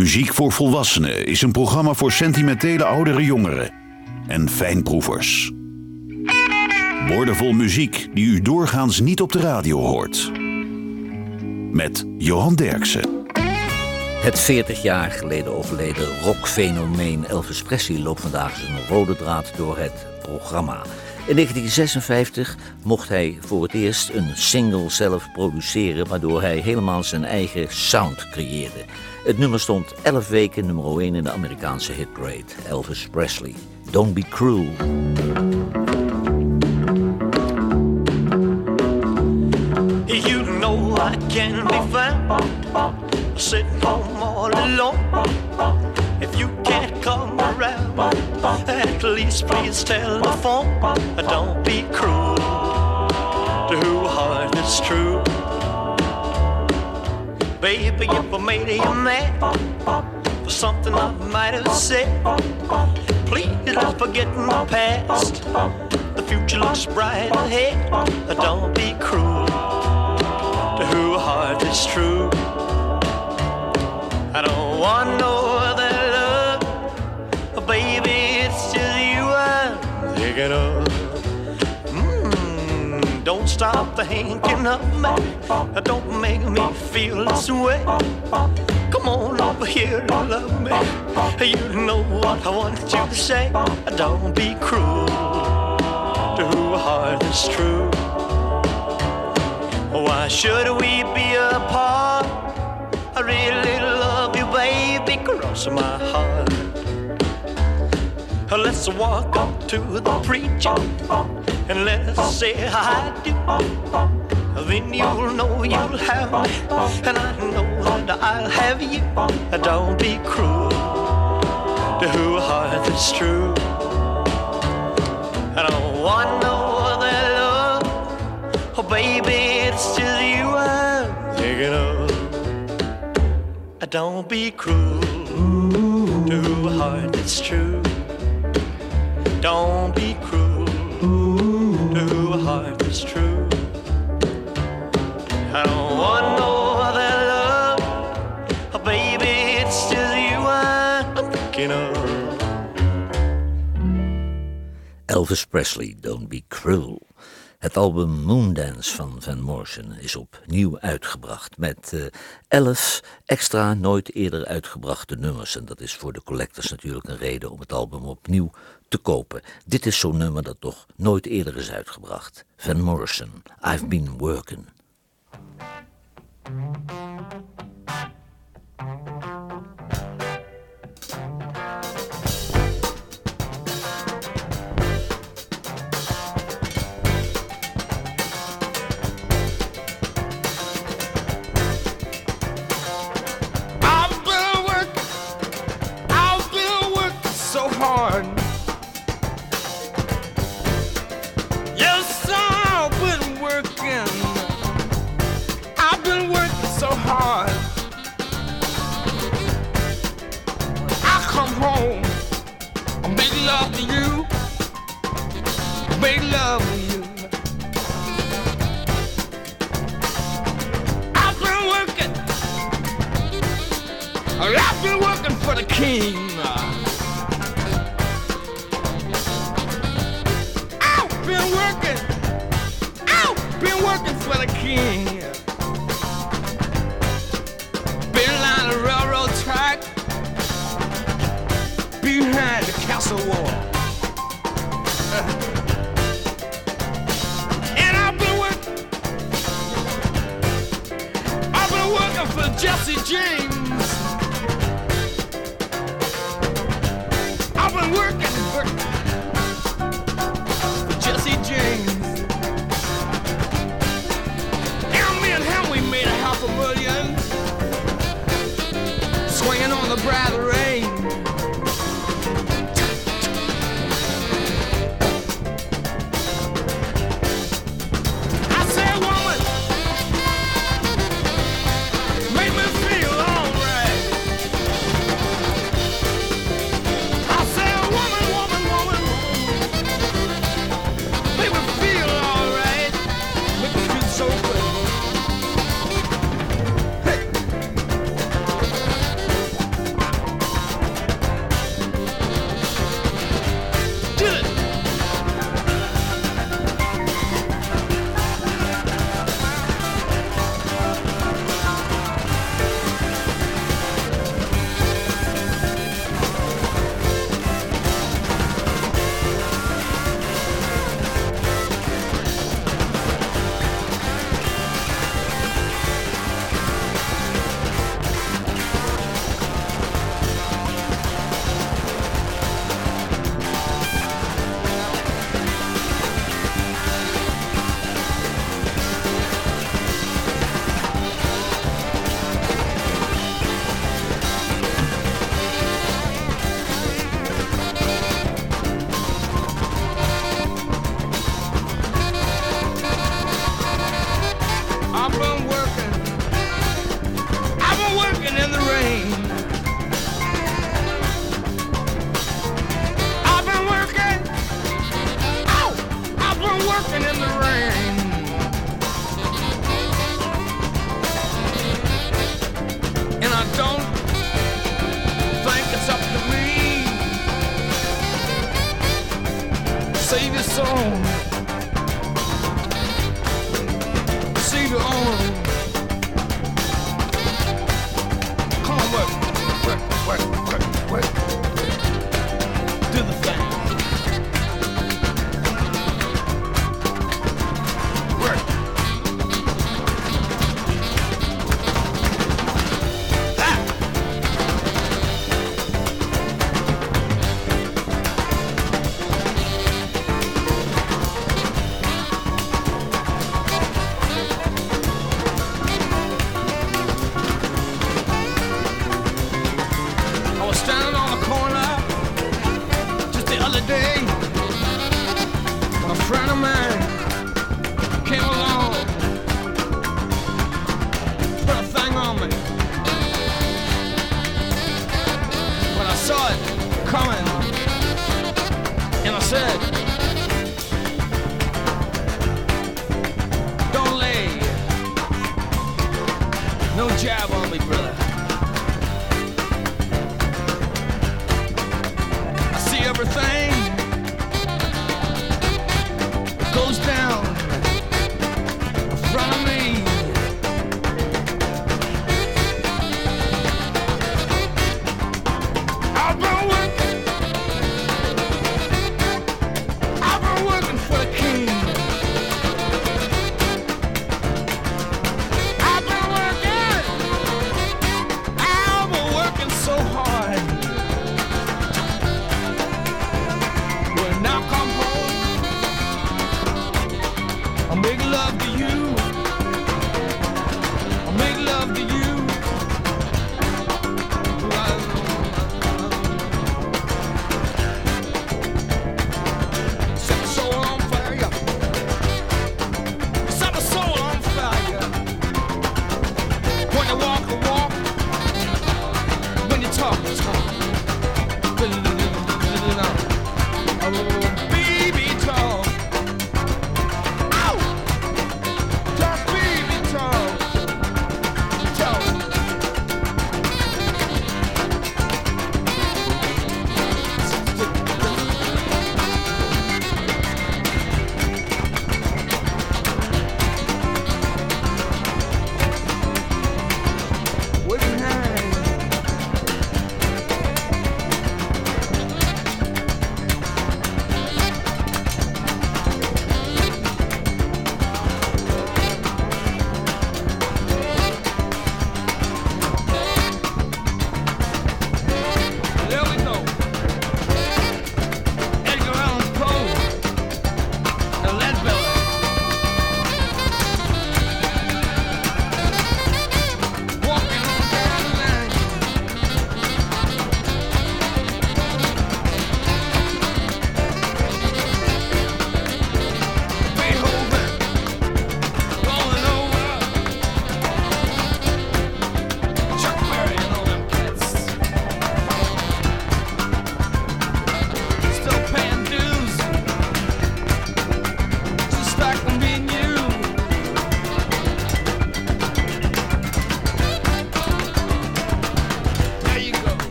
Muziek voor Volwassenen is een programma voor sentimentele oudere jongeren en fijnproevers. Woordenvol muziek die u doorgaans niet op de radio hoort. Met Johan Derksen. Het 40 jaar geleden overleden rockfenomeen Elvis Presley loopt vandaag zijn rode draad door het programma. In 1956 mocht hij voor het eerst een single zelf produceren, waardoor hij helemaal zijn eigen sound creëerde. Het nummer stond 11 weken nummer 1 in de Amerikaanse hitparade. Elvis Presley, Don't Be Cruel. You know I can be found sitting home all alone. If you can't come at least please telephone. Don't be cruel to who heart is true. Baby, if I made you mad for something I might have said, please don't forget my past. The future looks bright ahead. Don't be cruel to who heart is true. I don't want no other love, baby. Mm, don't stop thinking of me. Don't make me feel this way. Come on over here and love me. You know what I want you to say. Don't be cruel to who heart is true. Why should we be apart? I really love you, baby, cross my heart. Let's walk up to the preacher and let's say I do. Then you'll know you'll have me, and I know that I'll have you. Don't be cruel to who heart is true. I don't want no other love, oh baby, it's just you I'm thinking of. Don't be cruel to a heart that's true. Don't be cruel to a heart that's true. I don't want no other love, oh, baby. It's just you I'm thinking of. Elvis Presley, Don't Be Cruel. Het album Moondance van Van Morrison is opnieuw uitgebracht met uh, elf extra nooit eerder uitgebrachte nummers. En dat is voor de collectors natuurlijk een reden om het album opnieuw te kopen. Dit is zo'n nummer dat nog nooit eerder is uitgebracht. Van Morrison, I've Been Working. coming.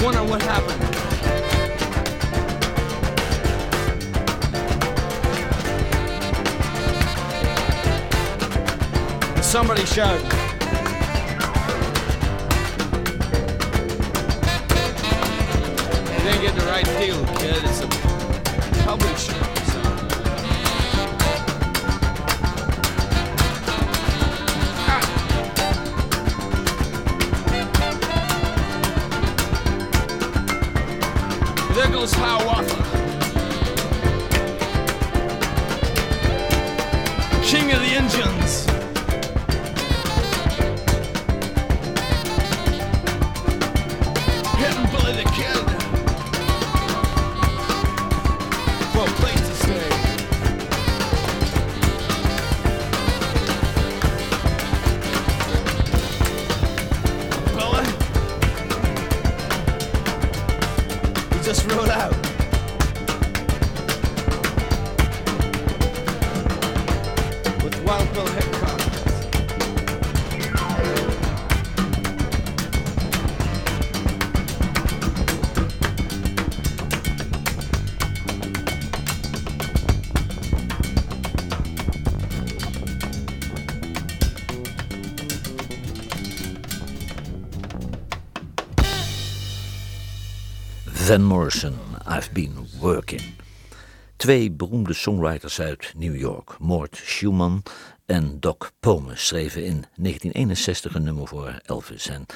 Wonder what happened. Somebody shouted. You didn't get the right deal, kid. It's a public. Van Morrison, I've Been Working. Twee beroemde songwriters uit New York, Mort Schumann en Doc Pomus, schreven in 1961 een nummer voor Elvis. En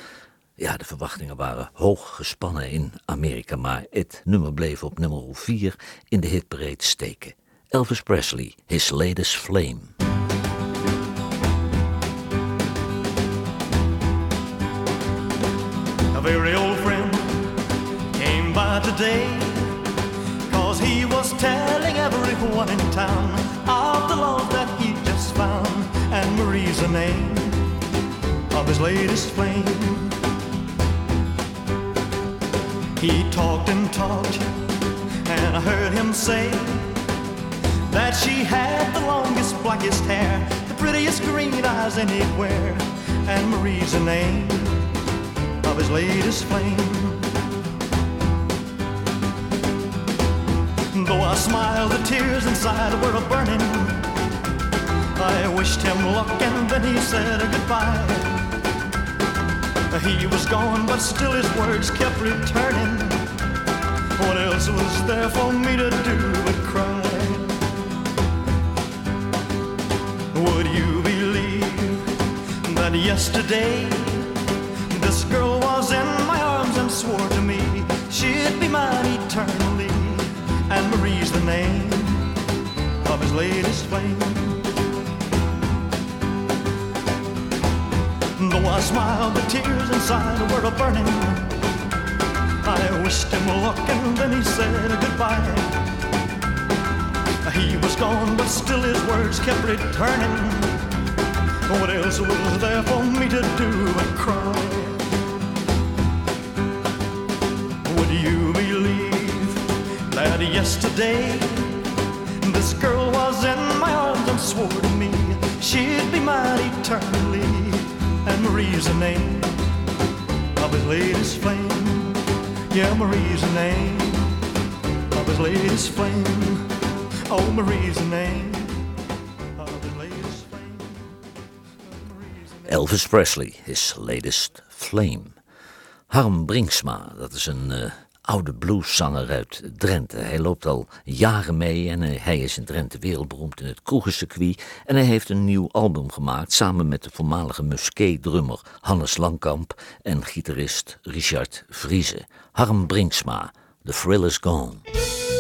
ja, de verwachtingen waren hoog gespannen in Amerika, maar het nummer bleef op nummer 4 in de hitparade steken. Elvis Presley, His Latest Flame. Today. Cause he was telling everyone in town of the love that he just found. And Marie's the name of his latest flame. He talked and talked, and I heard him say that she had the longest, blackest hair, the prettiest green eyes anywhere. And Marie's the name of his latest flame. Though I smiled, the tears inside were burning. I wished him luck and then he said goodbye. He was gone, but still his words kept returning. What else was there for me to do but cry? Would you believe that yesterday this girl was in my arms and swore to me she'd be mine eternally? And Marie's the name of his latest flame. Though I smiled, the tears inside were a burning. I wished him luck and then he said goodbye. He was gone, but still his words kept returning. What else was there for me to do but cry? Yesterday this girl was in my arms and swore to me she'd be mine eternally? And Marie's the name of his latest flame. Yeah, Marie's the name of his latest flame. Oh, Marie's the name. Elvis Presley, his latest flame. Harm Brinksma, dat is een eh, oude blueszanger uit Drenthe. Hij loopt al jaren mee en hij is in Drenthe wereldberoemd in het kroegencircuit. En hij heeft een nieuw album gemaakt samen met de voormalige Musquet-drummer Hannes Langkamp en gitarist Richard Vriese. Harm Brinksma, The Thrill Is Gone.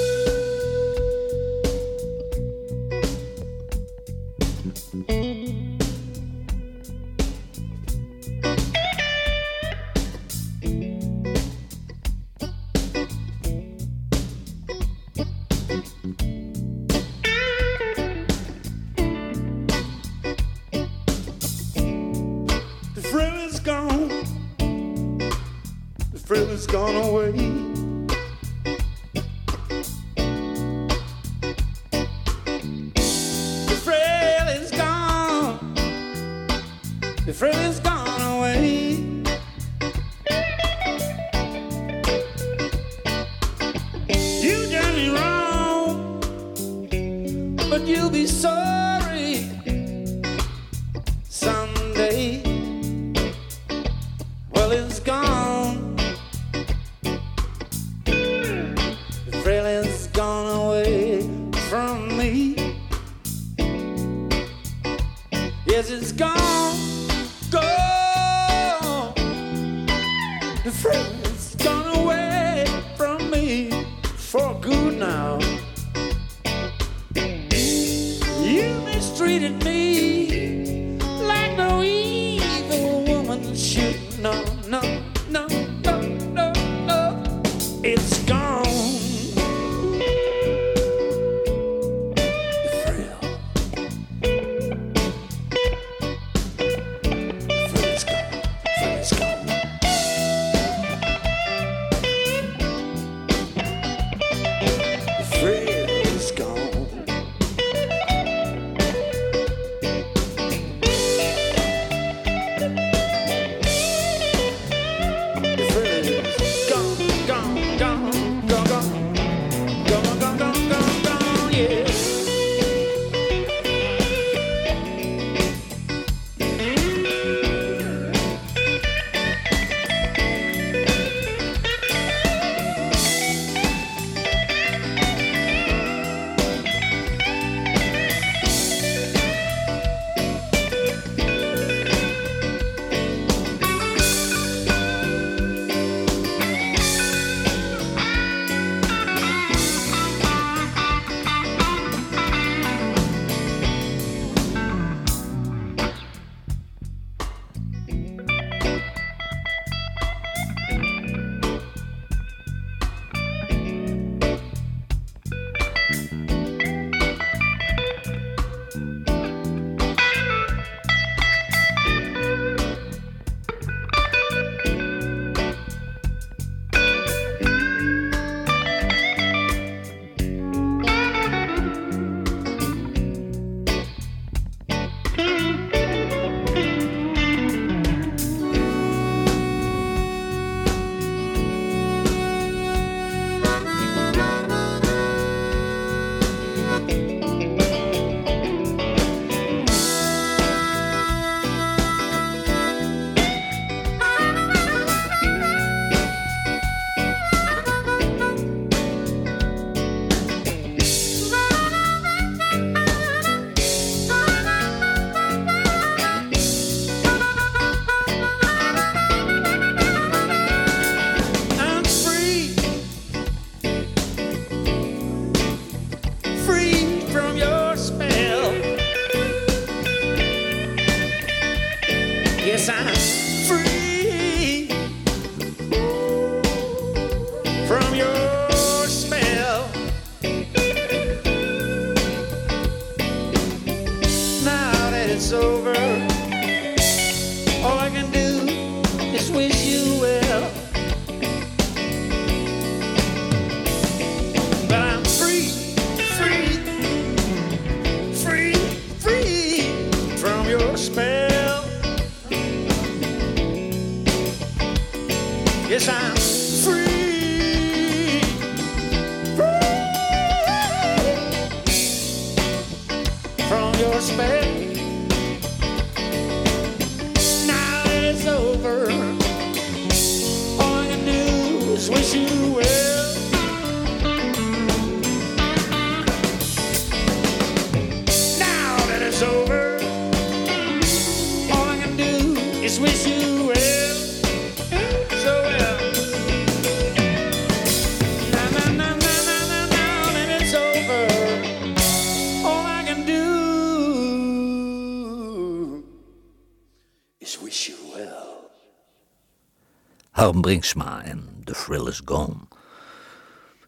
Brinksma en The Thrill Is Gone.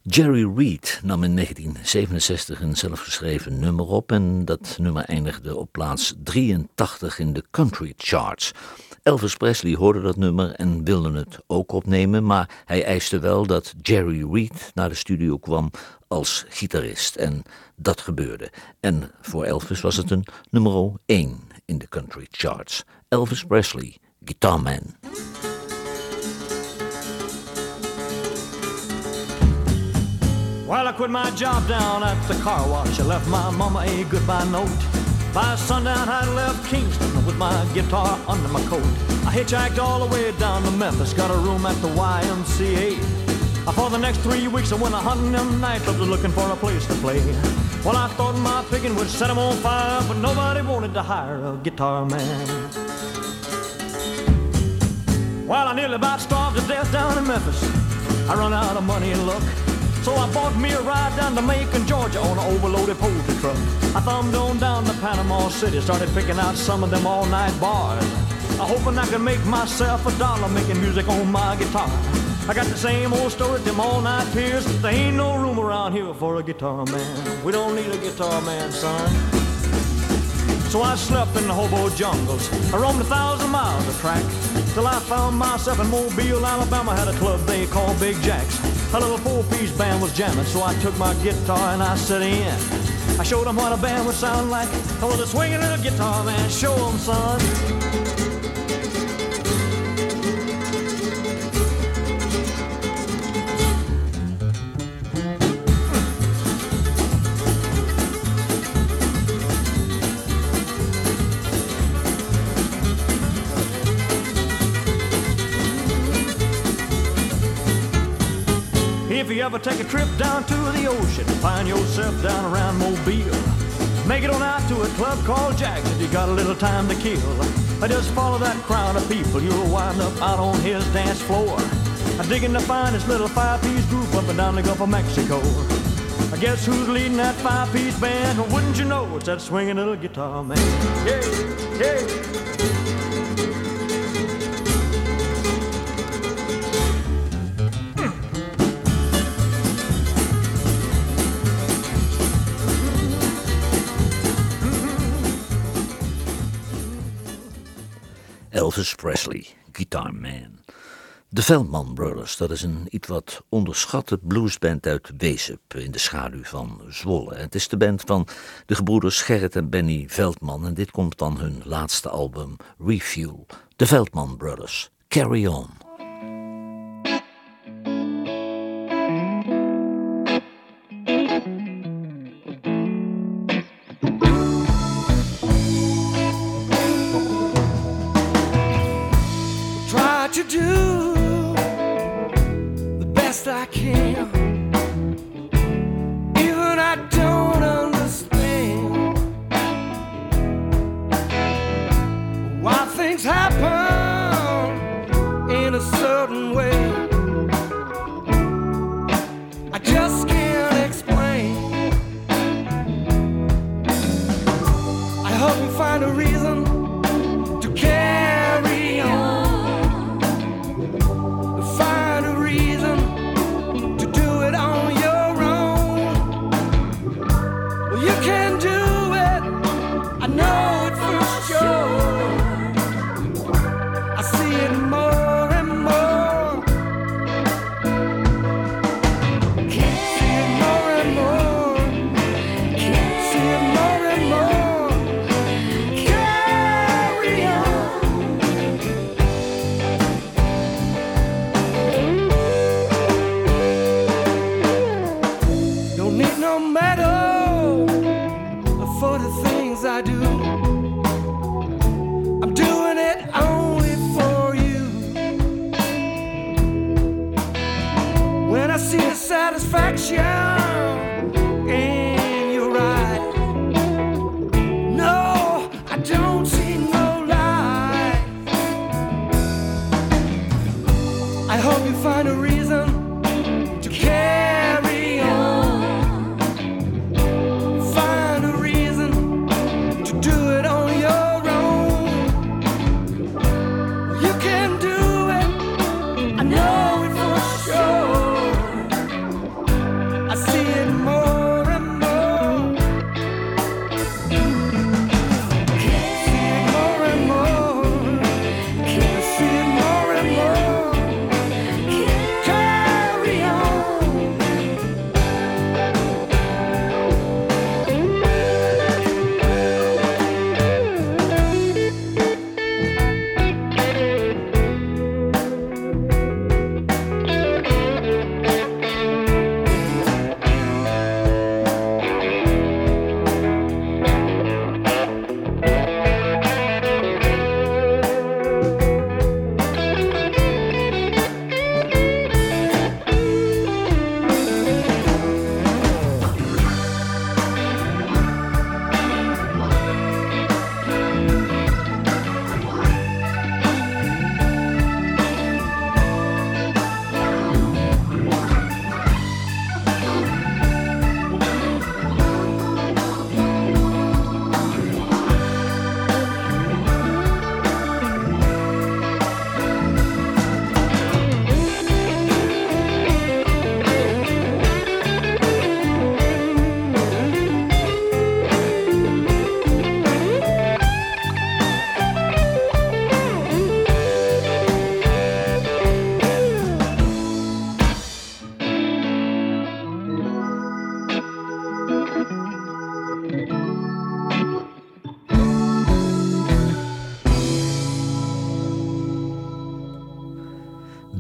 Jerry Reed nam in 1967 een zelfgeschreven nummer op en dat nummer eindigde op plaats 83 in de country charts. Elvis Presley hoorde dat nummer en wilde het ook opnemen, maar hij eiste wel dat Jerry Reed naar de studio kwam als gitarist. En dat gebeurde. En voor Elvis was het een nummer 1 in de country charts. Elvis Presley, Guitar Man. While I quit my job down at the car wash. I left my mama a goodbye note. By sundown, I left Kingston with my guitar under my coat. I hitchhiked all the way down to Memphis, got a room at the YMCA. For the next three weeks, I went a hunting them nightclubs looking for a place to play. Well, I thought my picking would set 'em on fire, but nobody wanted to hire a guitar man. Well, I nearly about starved to death down in Memphis. I run out of money and luck. So I bought me a ride down to Macon, Georgia on an overloaded poultry truck. I thumbed on down to Panama City, started picking out some of them all-night bars. I hoping I could make myself a dollar making music on my guitar. I got the same old story, them all-night piers. There ain't no room around here for a guitar man. We don't need a guitar man, son. So I slept in the hobo jungles. I roamed a thousand miles of track till I found myself in Mobile, Alabama. Had a club they called Big Jack's. A little four-piece band was jamming, so I took my guitar and I set in. I showed them what a band would sound like. I was a swinging little guitar man. Show 'em, son. Ever take a trip down to the ocean, find yourself down around Mobile. Make it on out to a club called Jack's if you got a little time to kill. I just follow that crowd of people, you'll wind up out on his dance floor. Digging the finest little five-piece group up and down the Gulf of Mexico. I guess who's leading that five-piece band? Wouldn't you know it's that swinging little guitar man? Yeah, yeah. Elvis Presley, Guitar Man. De Veldman Brothers, dat is een iets wat onderschatte bluesband uit Weesup in de schaduw van Zwolle. Het is de band van de gebroeders Gerrit en Benny Veldman en dit komt van hun laatste album Refuel. De Veldman Brothers, Carry On.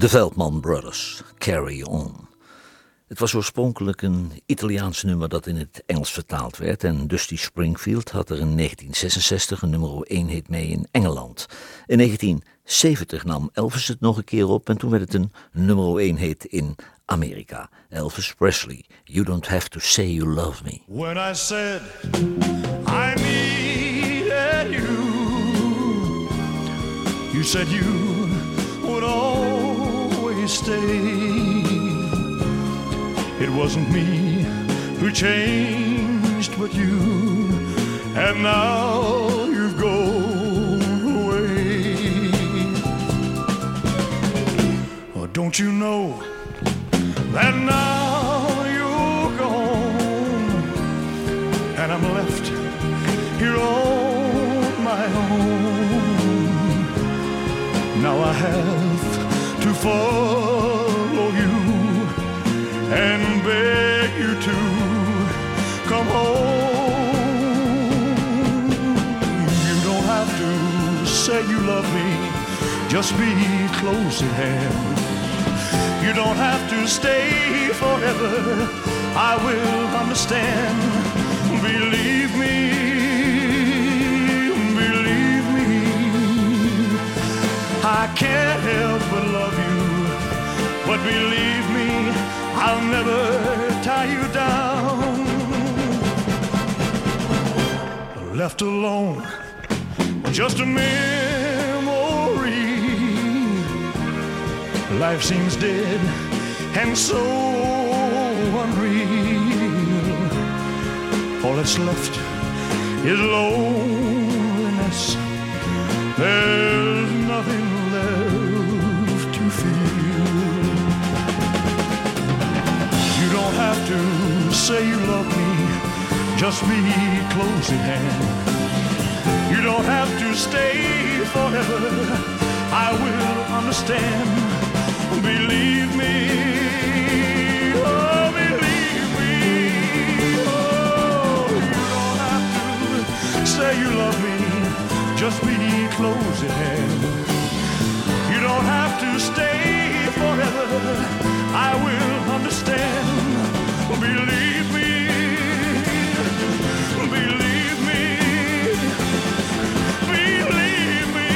De Veldman Brothers, Carry On. Het was oorspronkelijk een Italiaans nummer dat in het Engels vertaald werd en Dusty Springfield had er in 1966 een nummer 1 hit mee in Engeland. In 1970 nam Elvis het nog een keer op en toen werd het een nummer 1 hit in Amerika. Elvis Presley, You Don't Have to Say You Love Me. When I said I needed you, you said you always stay. It wasn't me who changed, but you, and now you've gone away. Oh, don't you know that now you're gone, and I'm left here on my own. Now I have follow you and beg you to come home. You don't have to say you love me, just be close at hand. You don't have to stay forever, I will understand. Believe me, believe me, I'll never tie you down. Left alone, just a memory. Life seems dead and so unreal. All that's left is loneliness. There's say you love me, just be close at hand. You don't have to stay forever, I will understand. Believe me, oh, believe me. Oh, you don't have to say you love me, just be close at hand. You don't have to stay forever. I will understand. Believe me. Believe me. Believe me.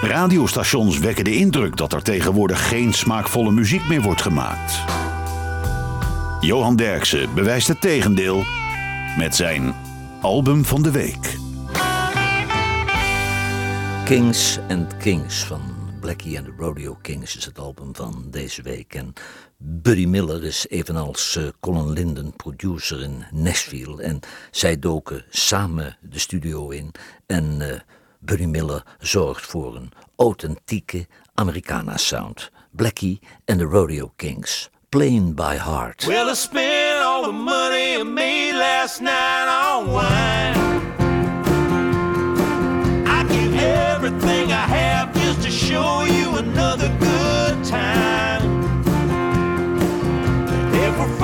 Radiostations wekken de indruk dat er tegenwoordig geen smaakvolle muziek meer wordt gemaakt. Johan Derksen bewijst het tegendeel met zijn album van de week. Kings and Kings van Blackie and the Rodeo Kings is het album van deze week. En Buddy Miller is evenals eh, Colin Linden producer in Nashville. En zij doken samen de studio in. En eh, Buddy Miller zorgt voor een authentieke Americana sound. Blackie and the Rodeo Kings. Playing by heart. Well, all the money I made last night on wine. I give everything I have just to show you another good time. If we're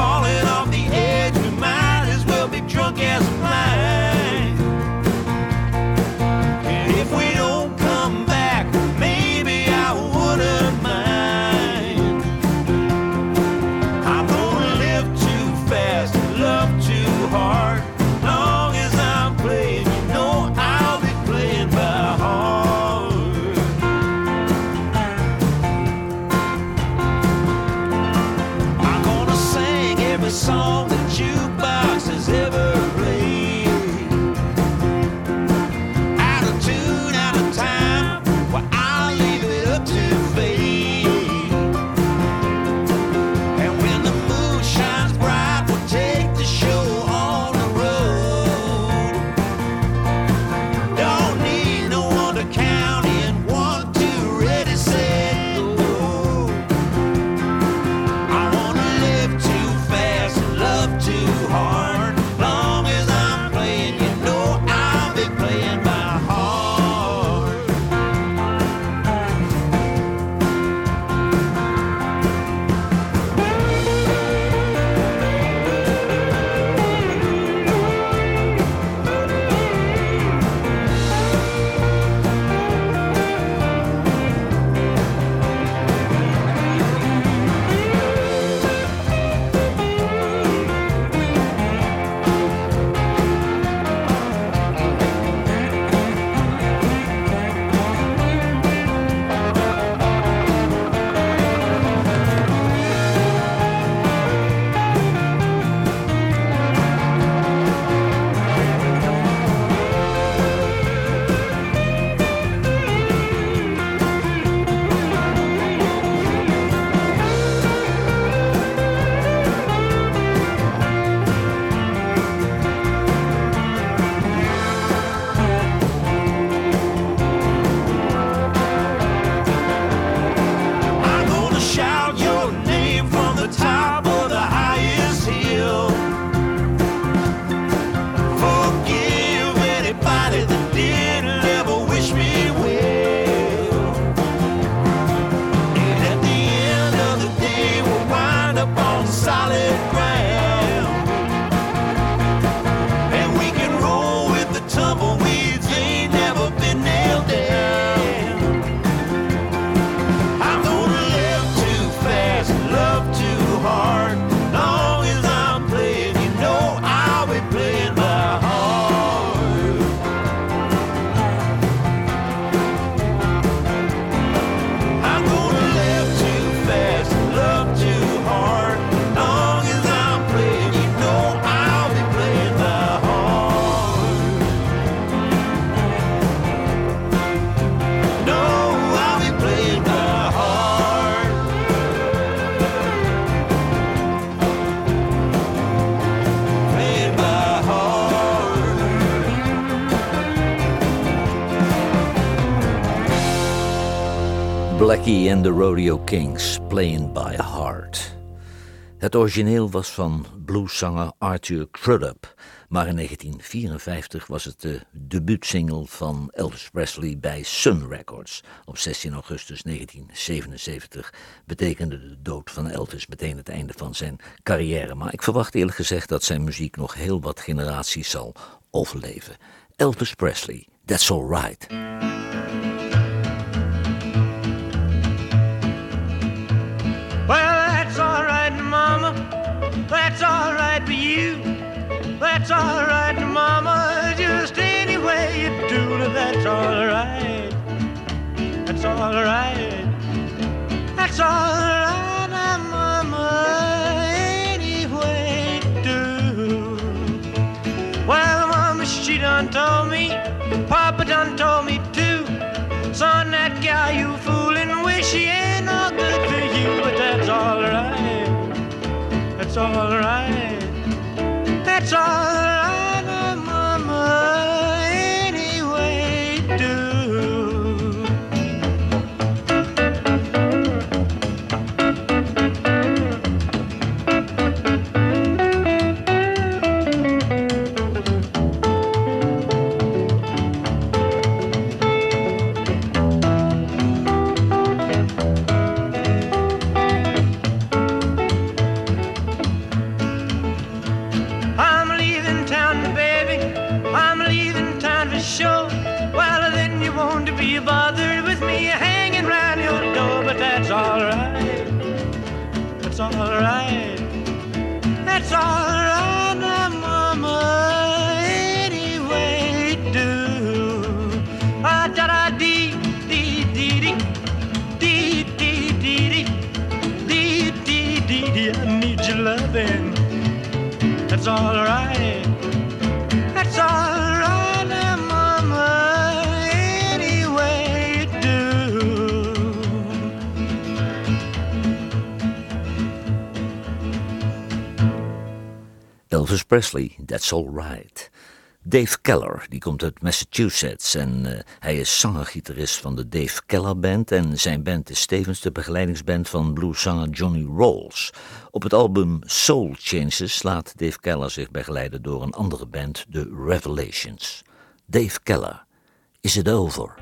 And the Rodeo Kings, Playing by Heart. Het origineel was van blueszanger Arthur Crudup, maar in 1954 was het de debuutsingle van Elvis Presley bij Sun Records. Op 16 augustus 1977 betekende de dood van Elvis meteen het einde van zijn carrière, maar ik verwacht eerlijk gezegd dat zijn muziek nog heel wat generaties zal overleven. Elvis Presley, That's Alright. That's all right, Mama. Just any way you do that's all right. That's all right. That's all right, Mama. Any way you do. Well, Mama, she done told me. Papa done told me too. Son, that gal you fooling with, she ain't no good for you, but that's alright. That's alright. That's alright, That's all right. That's all right, Mama. Any way you do. Elvis Presley, That's Alright. Dave Keller, die komt uit Massachusetts en eh, hij is zanger-gitarist van de Dave Keller Band en zijn band is tevens de begeleidingsband van blueszanger Johnny Rolls. Op het album Soul Changes laat Dave Keller zich begeleiden door een andere band, de Revelations. Dave Keller, Is It Over?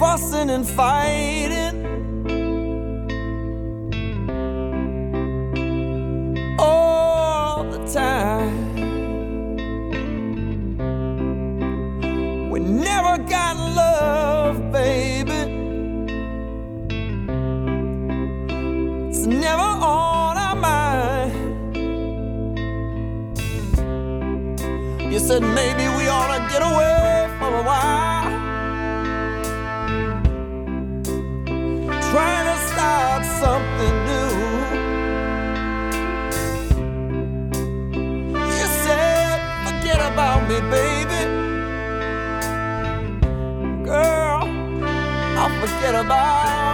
Fussing and fighting. All the time. Forget about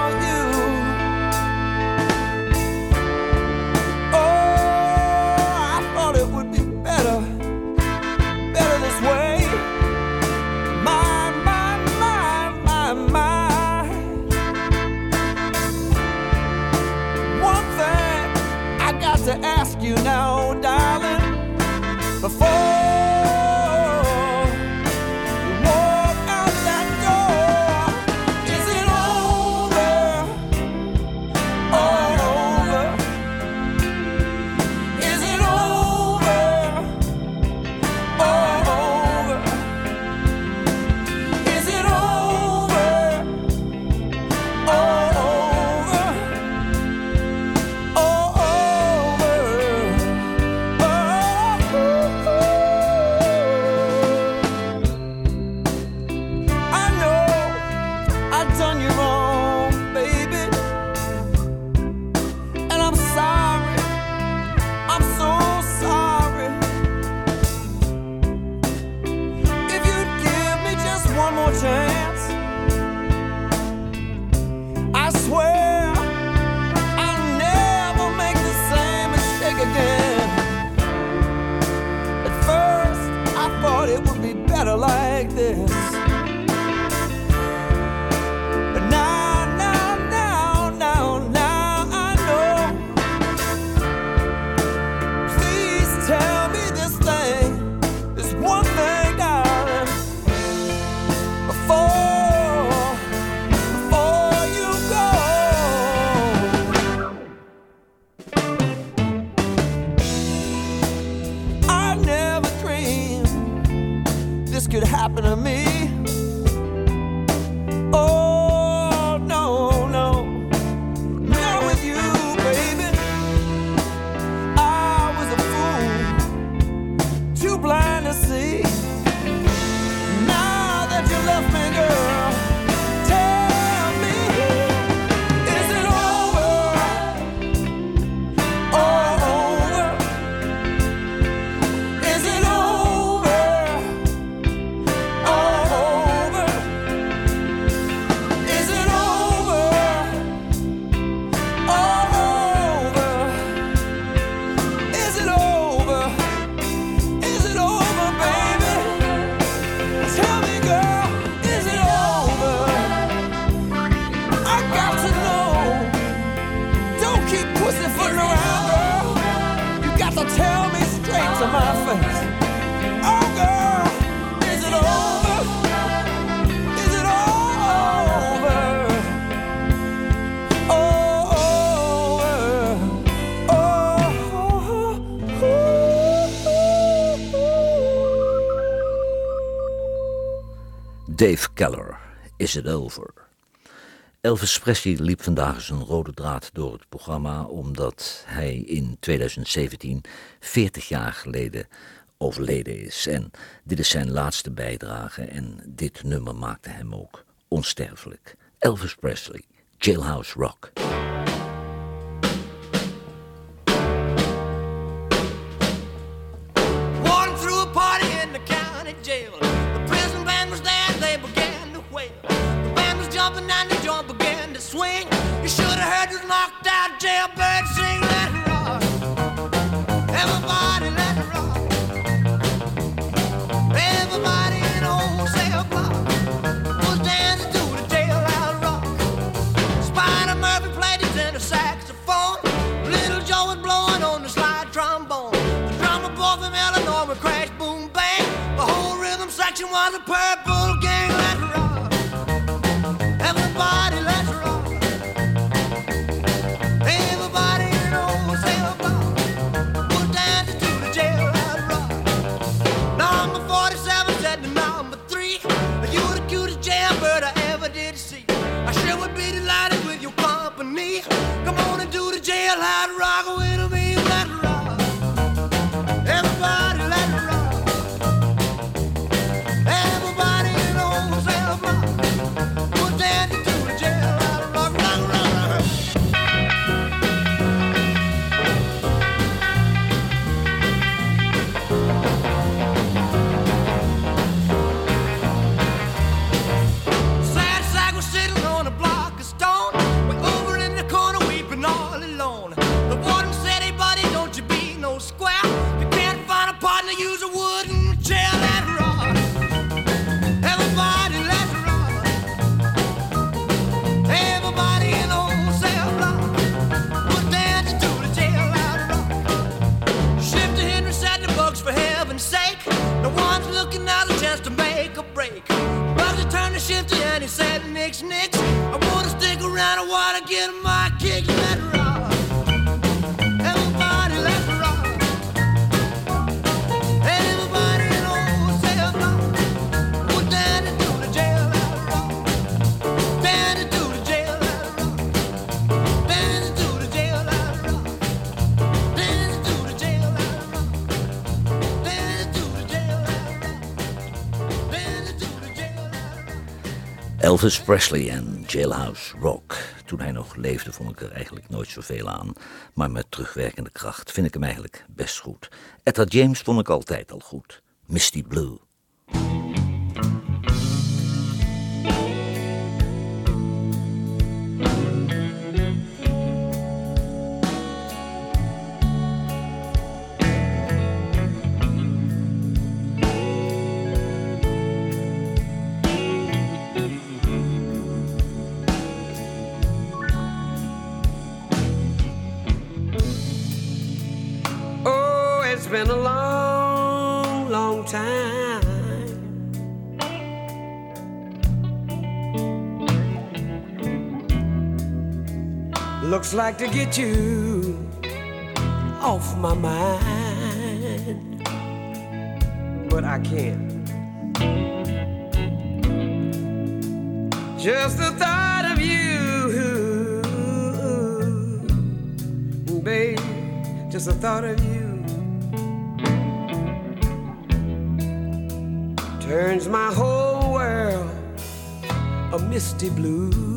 Dave Keller, Is It Over? Elvis Presley liep vandaag zijn rode draad door het programma omdat hij in 2017 40 jaar geleden overleden is. En dit is zijn laatste bijdrage en dit nummer maakte hem ook onsterfelijk. Elvis Presley, Jailhouse Rock. jumping and the joint began to swing. You should have heard this knocked out jailbird sing. Let it rock. Everybody, let it rock. Everybody in the whole cell block was dancing to the tail out rock. Spider Murphy played his tenor saxophone. Little Joe was blowing on the slide trombone. The drummer boy from Illinois would crash, boom, bang. The whole rhythm section was a perfect. Elvis Presley en Jailhouse Rock. Toen hij nog leefde vond ik er eigenlijk nooit zoveel aan. Maar met terugwerkende kracht vind ik hem eigenlijk best goed. Etta James vond ik altijd al goed. Misty Blue. looks like to get you off my mind. But I can't. Just the thought of you, babe, just the thought of you turns my whole world a misty blue.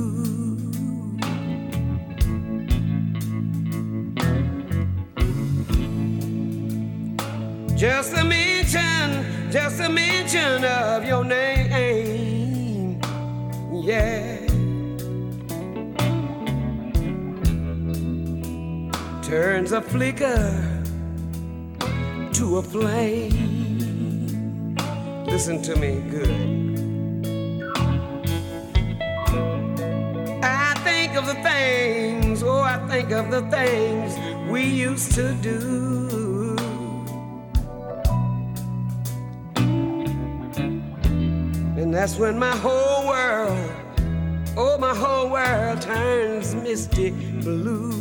Just a mention, just a mention of your name, yeah. Turns a flicker to a flame. Listen to me good. I think of the things, oh, I think of the things we used to do. That's when my whole world, oh, my whole world turns misty blue.